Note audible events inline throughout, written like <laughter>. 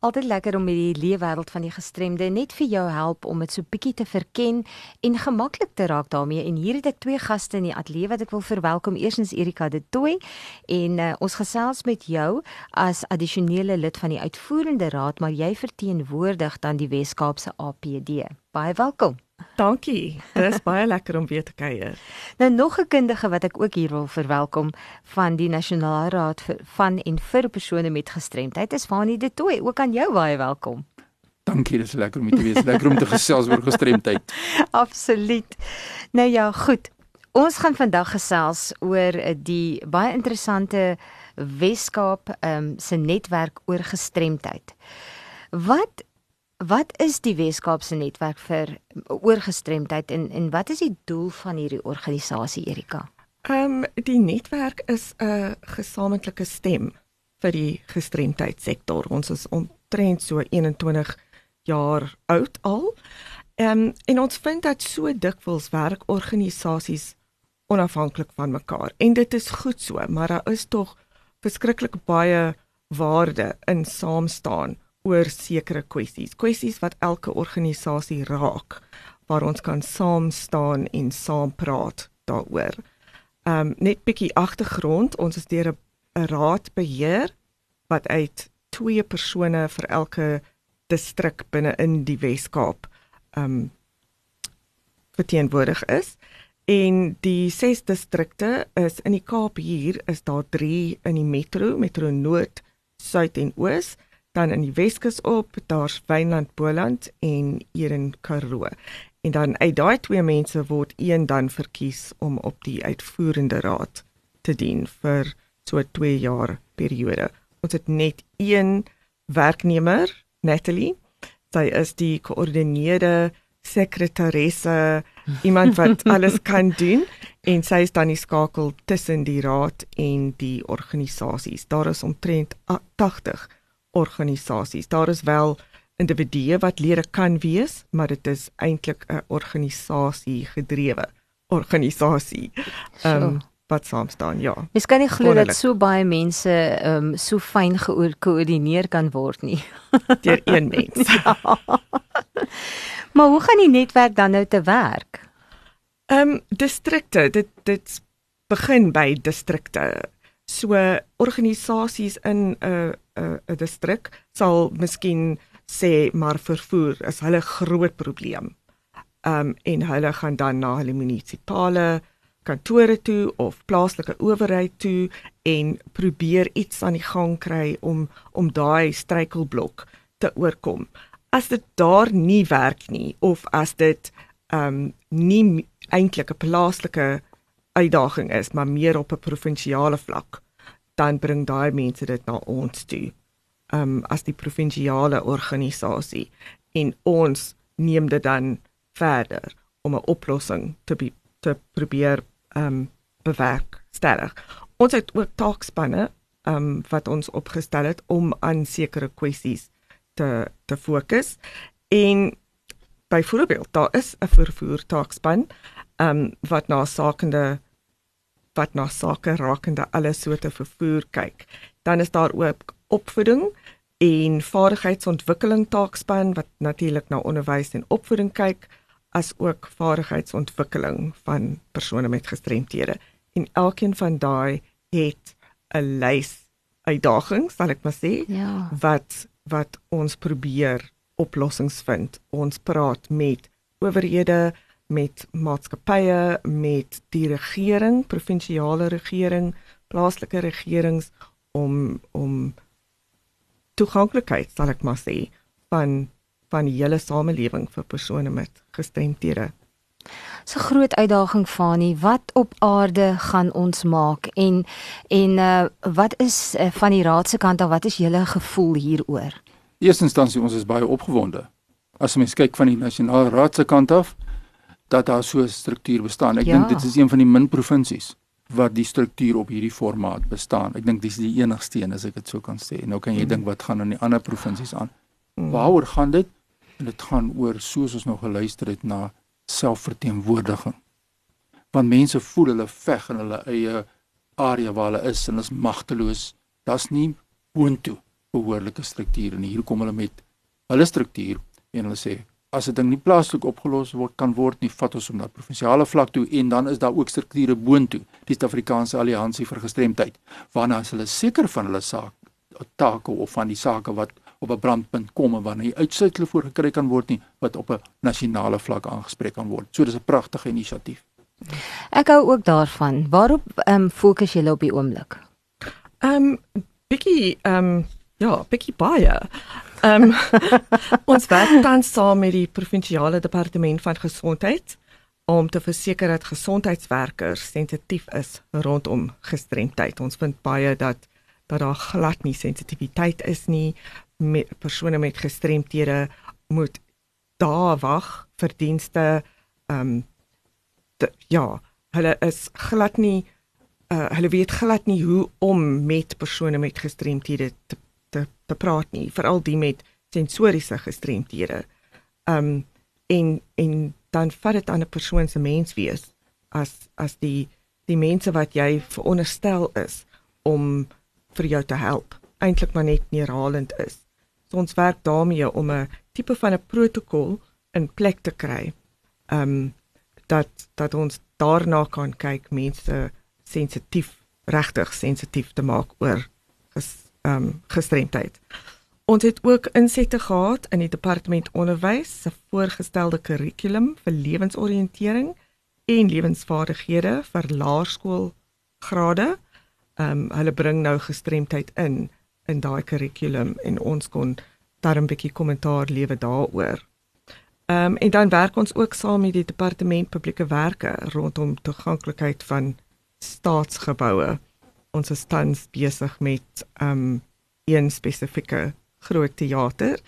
Altyd lekker om met die leefwêreld van die gestremde net vir jou help om dit so bietjie te verken en gemaklik te raak daarmee. En hier het ek twee gaste in die ateljee wat ek wil verwelkom. Eerstens Erika De Tooy en uh, ons gesels met jou as addisionele lid van die uitvoerende raad, maar jy verteenwoordig dan die Wes-Kaapse APD. Baie welkom. Dankie. Dit is baie lekker om weer te kuier. Nou nog 'n kundige wat ek ook hier wil verwelkom van die Nasionale Raad vir van en vir persone met gestremdheid is Fanie De Tooy. Ook aan jou baie welkom. Dankie, dis lekker om hier te wees. Lekker om te gesels oor gestremdheid. <laughs> Absoluut. Nou ja, goed. Ons gaan vandag gesels oor eh, die baie interessante Weskaap ehm um, se netwerk oor gestremdheid. Wat Wat is die Weskaapse netwerk vir oorgestremdheid en en wat is die doel van hierdie organisasie Erika? Ehm um, die netwerk is 'n gesamentlike stem vir die gestremdheidssektor. Ons is omtrent so 21 jaar oud al. Ehm um, en ons vind dat so dikwels werk organisasies onafhanklik van mekaar en dit is goed so, maar daar is tog verskriklik baie waarde in saam staan oor sekere kwessies, kwessies wat elke organisasie raak waar ons kan saam staan en saam praat daaroor. Ehm um, net bietjie agtergrond, ons is deur 'n raad beheer wat uit twee persone vir elke distrik binne in die Wes-Kaap ehm um, verteenwoordig is. En die ses distrikte is in die Kaap hier is daar 3 in die metro, metro Noord, Suid en Oos dan in die Weskus op, daar's Wynland Boland en in Karoo. En dan uit daai twee mense word een dan verkies om op die uitvoerende raad te dien vir so 'n 2 jaar periode. Ons het net een werknemer, Natalie. Sy is die koördineerde sekretaresse, iemand wat <laughs> alles kan doen en sy is dan die skakel tussen die raad en die organisasies. Daar is omtrent 80 organisasies. Daar is wel individue wat lede kan wees, maar dit is eintlik 'n organisasie gedrewe organisasie. Ehm um, wat saam staan, ja. Mens kan nie glo dat so baie mense ehm um, so fyn gekoördineer kan word nie. <laughs> Deur een mens. <laughs> ja. maar hoe gaan die netwerk dan nou te werk? Ehm um, distrikte, dit dit begin by distrikte. So organisasies in 'n uh, 'n distrik sal miskien sê maar vervoer is hulle groot probleem. Um en hulle gaan dan na hulle munisipale kantore toe of plaaslike owerheid toe en probeer iets aan die gang kry om om daai struikelblok te oorkom. As dit daar nie werk nie of as dit um nie eintlik 'n plaaslike uitdaging is, maar meer op 'n provinsiale vlak, dan bring daai mense dit na ons toe. Um as die provinsiale organisasie en ons neem dit dan verder om 'n oplossing te be, te probeer um bewerk stellig. Ons het ook taakspanne um wat ons opgestel het om aan sekere kwessies te te fokus en byvoorbeeld daar is 'n vervoer taakspan um wat na sakende wat na sake rakende alle soorte vervoer kyk. Dan is daar ook opvoeding en vaardigheidsontwikkeling taakspan wat natuurlik na onderwys en opvoeding kyk as ook vaardigheidsontwikkeling van persone met gestremthede. En elkeen van daai het 'n lys uitdagings, sal ek maar sê, ja. wat wat ons probeer oplossings vind. Ons praat met owerhede, met maatskappye, met die regering, provinsiale regering, plaaslike regerings om om toeganklikheid, sal ek maar sê, van van die hele samelewing vir persone met gestremthede. So groot uitdaging Fani, wat op aarde gaan ons maak en en uh, wat is uh, van die raad se kant af wat is julle gevoel hieroor? Eerstens instansie ons is baie opgewonde. As mens kyk van die nasionale raad se kant af, dat daar so 'n struktuur bestaan. Ek ja. dink dit is een van die min provinsies wat die struktuur op hierdie formaat bestaan. Ek dink dis die enigste een as ek dit so kan sê. Nou kan jy mm. dink wat gaan aan die ander provinsies aan. Mm. Waaroor gaan dit? en dit gaan oor soos ons nou geluister het na selfverteenwoordiging. Want mense voel hulle veg in hulle eie area waar hulle is en is magteloos. Daar's nie boontoe behoorlike strukture nie. Hier kom hulle met hulle struktuur en hulle sê as 'n ding nie plaaslik opgelos word kan word nie, vat ons hom na provinsiale vlak toe en dan is daar ook strukture boontoe, die Suid-Afrikaanse Alliansie vir Gestremdheid, waarna as hulle seker van hulle saak take of van die sake wat op 'n brandpunt kom en wanneer uitsluitle voorgekry kan word nie wat op 'n nasionale vlak aangespreek kan word. So dis 'n pragtige inisiatief. Ek hou ook daarvan. Waarop ehm um, fokus julle op die oomblik? Ehm um, bietjie ehm um, ja, bietjie baie. Ehm um, <laughs> ons werk tans saam met die provinsiale departement van gesondheid om te verseker dat gesondheidswerkers sensitief is rondom gestremdheid. Ons vind baie dat dat daar glad nie sensitiwiteit is nie met persone met gestremthede moet daar wag vir dienste ehm um, ja hulle is glad nie uh, hulle weet glad nie hoe om met persone met gestremthede te te te praat nie, veral die met sensoriese gestremthede. Um en en dan vat dit aan 'n persoon se menswees as as die die mense wat jy veronderstel is om vir jou te help, eintlik maar net neerhalend is. So ons werk daarmee om 'n tipe van 'n protokol in plek te kry. Um dat dat ons daarna kan kyk mense sensitief regtig sensitief te maak oor ges, ehm um, gestremdheid. Ons het ook insette gehad in die departement onderwys se voorgestelde kurrikulum vir lewensoriëntering en lewensvaardighede vir laerskoolgrade. Ehm um, hulle bring nou gestremdheid in in daai kurrikulum en ons kon daar 'n bietjie kommentaar lewe daaroor. Ehm um, en dan werk ons ook saam met die departement publieke werke rondom toeganklikheid van staatsgeboue ons is tans besig met um een spesifieke groot teater.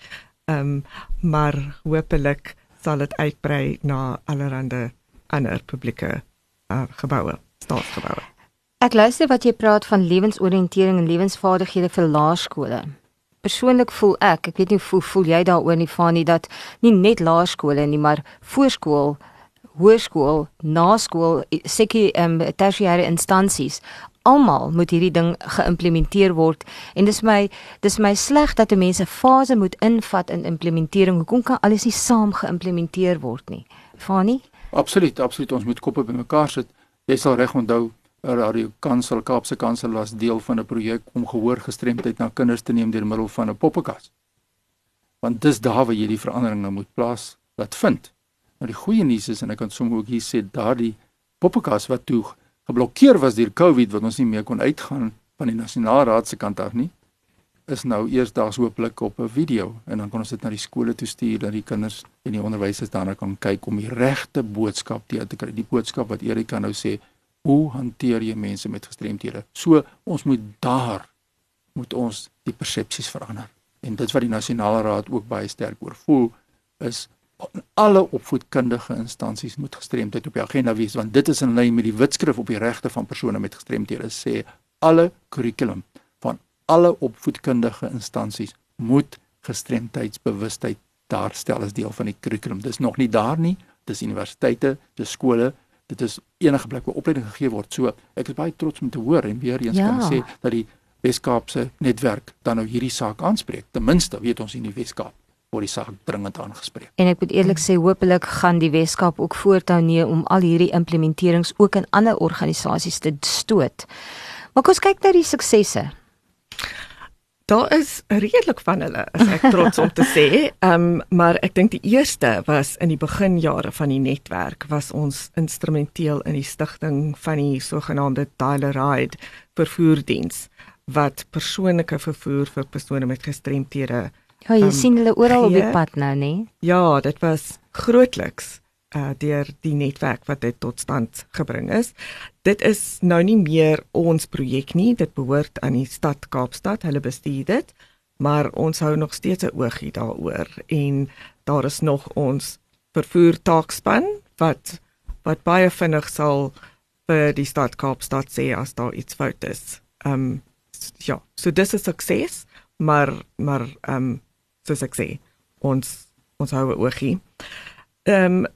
Um maar hopelik sal dit uitbrei na allerlei ander publieke uh, geboue, staatsgeboue. Ek luister wat jy praat van lewensoriëntering en lewensvaardighede vir laerskole. Persoonlik voel ek, ek weet nie hoe voel jy daaroor nie Fanie dat nie net laerskole nie, maar voorskool hoërskool, naskool, sekie ehm um, tersiêre instansies almal moet hierdie ding geïmplementeer word en dis my dis my sleg dat mense fase moet invat in implementering. Hoekom kan alles nie saam geïmplementeer word nie? Fani? Absoluut, absoluut. Ons moet koppe bymekaar sit. Jy sal reg onthou Radio Kansel Kaapse Kansel was deel van 'n projek om gehoor gestremdheid na kinders te neem deur middel van 'n poppekas. Want dis daar waar jy die verandering nou moet plaas laat vind. Nou die goeie nuus is en ek kan sommer ook hier sê daardie poppekas wat toe geblokkeer was deur COVID wat ons nie meer kon uitgaan van die nasionale raad se kant af nie is nou eersdaags hooplik op 'n video. En dan kan ons dit na die skole toe stuur dat die kinders en die onderwysers daarna kan kyk om die regte boodskap te te kry. Die boodskap wat Erika nou sê hoe hanteer jy mense met gestremthede? So ons moet daar moet ons die persepsies verander. En dit wat die nasionale raad ook baie sterk oor voel is alle opvoedkundige instansies moet gestremdheid op die agenda wees want dit is in lyn met die wetskrif op die regte van persone met gestremthede sê alle kurrikulum van alle opvoedkundige instansies moet gestremdheidsbewustheid daarstel as deel van die kurrikulum. Dis nog nie daar nie. Dis universiteite dis skole. Dit is enige plek waar opleiding gegee word. So ek is baie trots om te hoor en weer eens ja. kan sê dat die Weskaapse netwerk dan nou hierdie saak aanspreek. Ten minste weet ons in die Weskaap word die saak dringend aangespreek. En ek moet eerlik sê hopelik gaan die Weskaap ook voortou neem om al hierdie implementerings ook in ander organisasies te stoot. Maar kom ons kyk na die suksesse. Daar is redelik van hulle, as ek trots om te sê. Ehm um, maar ek dink die eerste was in die beginjare van die netwerk was ons instrumenteel in die stigting van die sogenaamde Tyler Ride vervoerdiens wat persoonlike vervoer vir persone met gestremthede Ja, jy um, sien hulle oral op die pad nou, nê? Ja, dit was grootliks uh deur die netwerk wat dit tot stand gebring is. Dit is nou nie meer ons projek nie, dit behoort aan die stad Kaapstad, hulle bestuur dit, maar ons hou nog steeds 'n oogie daaroor en daar is nog ons vervoer taakspan wat wat baie vinnig sal vir die stad Kaapstad sê as daar iets fout is. Um ja, so dis 'n sukses, maar maar um soos ek sê, ons ons hou 'n oogie. Ehm um,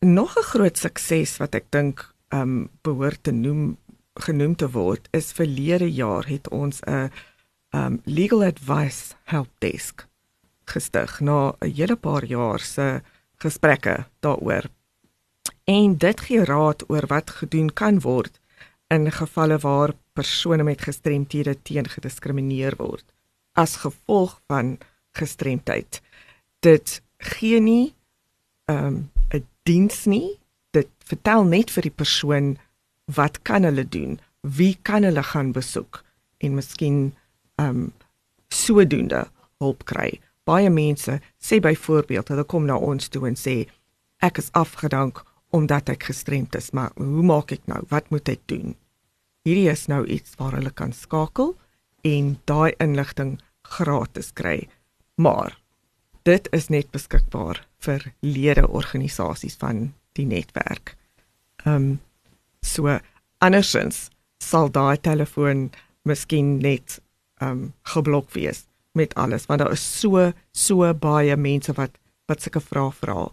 nog 'n groot sukses wat ek dink ehm um, behoort te noem genoem te word is verlede jaar het ons 'n um legal advice help desk gestig na 'n hele paar jaar se gesprekke daaroor. En dit gee raad oor wat gedoen kan word in gevalle waar persone met gestremthede teen gediskrimineer word as gevolg van gestremdheid. Dit gee nie um 'n diens nie. Dit vertel net vir die persoon wat kan hulle doen? Wie kan hulle gaan besoek en miskien ehm um, sodoende hulp kry? Baie mense sê byvoorbeeld hulle kom na ons toe en sê ek is afgedank omdat ek gestremd is, maar hoe maak ek nou? Wat moet ek doen? Hierdie is nou iets waar hulle kan skakel en daai inligting gratis kry. Maar dit is net beskikbaar vir lede organisasies van die netwerk. Ehm um, So andersins sal daai telefoon miskien net um geblok wees met alles want daar is so so baie mense wat wat sulke vrae vra.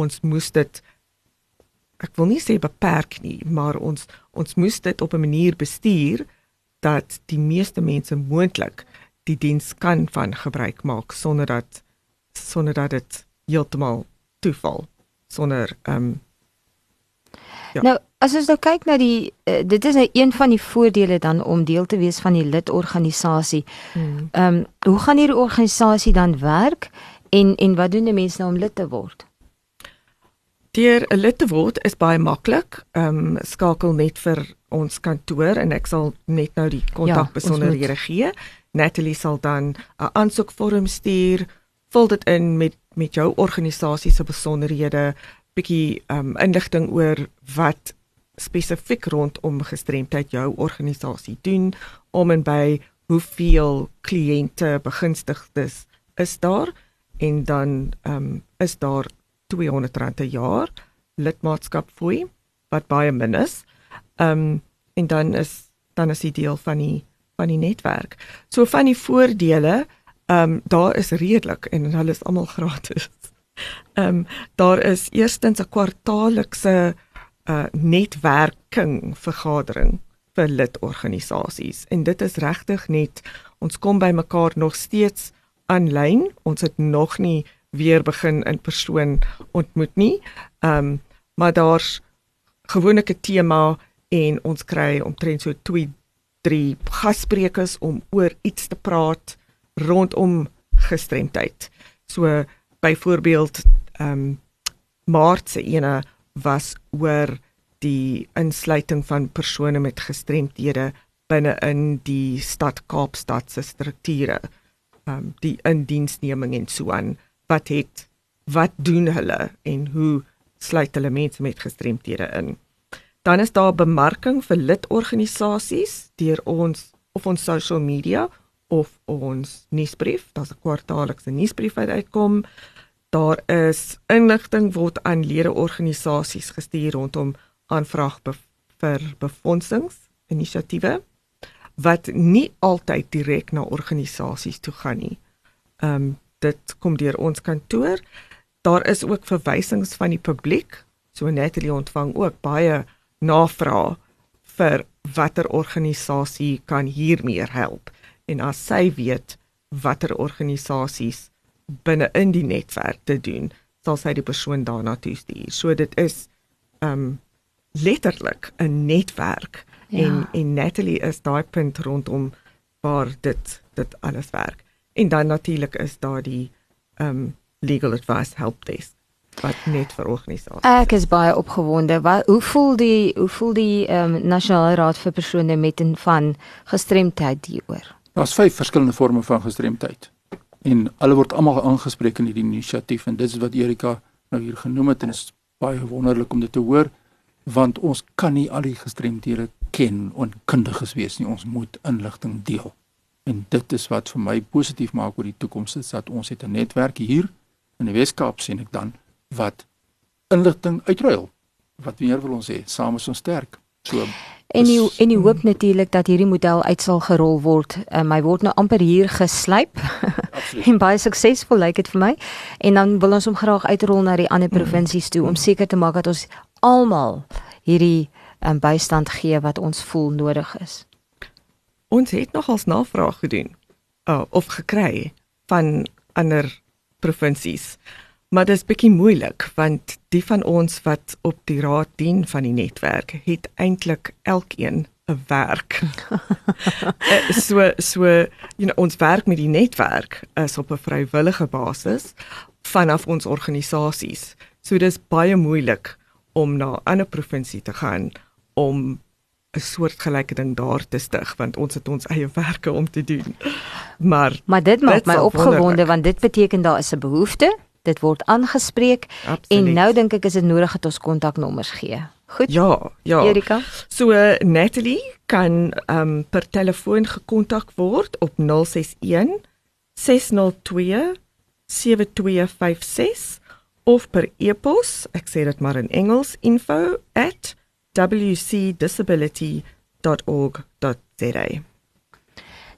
Ons moes dit ek wil nie sê beperk nie, maar ons ons moes dit op 'n manier bestuur dat die meeste mense moontlik die diens kan van gebruik maak sonder dat sonder dat dit heeltemal toeval sonder um Ja. Nou, as ons nou kyk na die uh, dit is nou een van die voordele dan om deel te wees van die lidorganisasie. Hmm. Ehm um, hoe gaan hierdie organisasie dan werk en en wat doen die mense nou om lid te word? Deur 'n lid te word is baie maklik. Ehm um, skakel net vir ons kantoor en ek sal net nou die kontakbesonderhede ja, gee. Natalie sal dan 'n aansoekvorm stuur. Vul dit in met met jou organisasie se besonderhede, bietjie um inligting oor wat spesifiek rondom gestremdheid jou organisasie doen om en by hoeveel kliënte begunstigdes is daar en dan um is daar R200 per jaar lidmaatskap fooi wat baie min is. Um en dan is dan is die deel van die van die netwerk. So van die voordele, um daar is redelik en hulle is almal gratis. <laughs> Ehm um, daar is eerstens 'n kwartaallikse uh netwerking vergadering vir lidorganisasies en dit is regtig net ons kom by mekaar nog steeds aanlyn ons het nog nie weer begin in persoon ontmoet nie ehm um, maar daar's gewoonlik 'n tema en ons kry omtrent so 2 3 gassprekers om oor iets te praat rondom gestremdheid so byvoorbeeld ehm um, Maart se ene was oor die insluiting van persone met gestremthede binne in die stad Kaapstad se strukture. Ehm um, die indiensneming en so aan. Wat het wat doen hulle en hoe sluit hulle mense met gestremthede in? Dan is daar bemarking vir lidorganisasies deur ons of ons social media of ons nuusbrief, daar's 'n kwartaallikse nuusbrief wat uitkom. Daar is inligting word aan ledeorganisasies gestuur rondom aanvraag be vir befondsings inisiatiewe wat nie altyd direk na organisasies toe gaan nie. Ehm um, dit kom deur ons kantoor. Daar is ook verwysings van die publiek. So Natalie ontvang ook baie navrae vir watter organisasie kan hiermee help en as sy weet watter organisasies binne in die netwerk te doen, sal sy die persoon daarna toe stuur. So dit is um letterlik 'n netwerk ja. en en Natalie is daai punt rondom waar dit dit alles werk. En dan natuurlik is daar die um legal advice help desk wat net vir organisasies. Ek is baie opgewonde. Wat hoe voel die hoe voel die ehm um, nasionale raad vir persone met en van gestremdheid hieroor? Daar's vyf verskillende forme van gestremdheid. En hulle word almal aangespreek in hierdie inisiatief en dit is wat Erika nou hier genoem het en is baie wonderlik om dit te hoor want ons kan nie al die gestremdhede ken en kundiges wees nie. Ons moet inligting deel. En dit is wat vir my positief maak oor die toekoms is dat ons het 'n netwerk hier in die Weskaap sien ek dan wat inligting uitruil. Wat meer wil ons sê? Saam is ons sterk. So En die en die hoop natuurlik dat hierdie model uit sal gerol word. Um, hy word nou amper hier geslyp. Absoluut. <laughs> en baie suksesvol lyk like dit vir my. En dan wil ons hom graag uitrol na die ander provinsies toe om seker te maak dat ons almal hierdie um, bystand gee wat ons voel nodig is. Ons het nogals navraag gedoen oh, of gekry van ander provinsies. Maar dit is bietjie moeilik want die van ons wat op die raad dien van die netwerk het eintlik elkeen 'n werk. <laughs> Eh, so so you know ons werk met die netwerk is op 'n vrywillige basis vanaf ons organisasies. So dis baie moeilik om na 'n ander provinsie te gaan om 'n soortgelyke ding daar te stig want ons het ons eie werke om te doen. Maar Maar dit maak my opgewonde want dit beteken daar is 'n behoefte dit word aangespreek Absoluut. en nou dink ek is dit nodig dat ons kontaknommers gee. Goed? Ja, ja. Erika. So uh, Natalie kan um per telefoon gekontak word op 061 602 7256 of per e-pos, ek sê dit maar in Engels, info@wcdisability.org.za.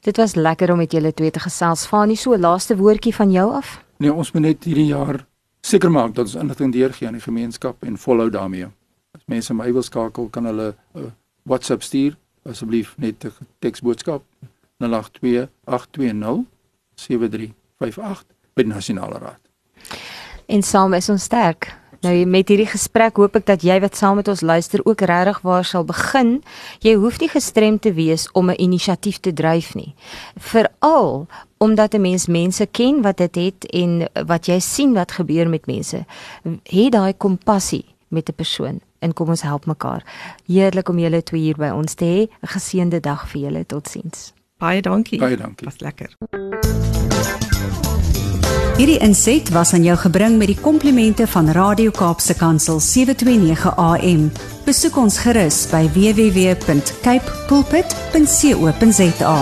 Dit was lekker om met julle twee te gesels. Fanie, so laaste woordjie van jou af. Nee, ons moet net hierdie jaar seker maak dat ons inligting deurgee aan die gemeenskap en volhou daarmee. As mense my wil skakel, kan hulle uh, WhatsApp stuur asseblief net 'n teksboodskap 0828207358 by die Nasionale Raad. En saam is ons sterk. Nou met hierdie gesprek hoop ek dat jy wat saam met ons luister ook regtig waar sal begin. Jy hoef nie gestrem te wees om 'n inisiatief te dryf nie. Veral omdat 'n mens mense ken wat dit het en wat jy sien wat gebeur met mense. Het daai kompassie met 'n persoon en kom ons help mekaar. Heerlik om julle twee hier by ons te hê. 'n Geseënde dag vir julle. Totsiens. Baie dankie. Baie dankie. Was lekker. Hierdie inset was aan jou gebring met die komplimente van Radio Kaapse Kansel 729 AM. Besoek ons gerus by www.cape pulpit.co.za.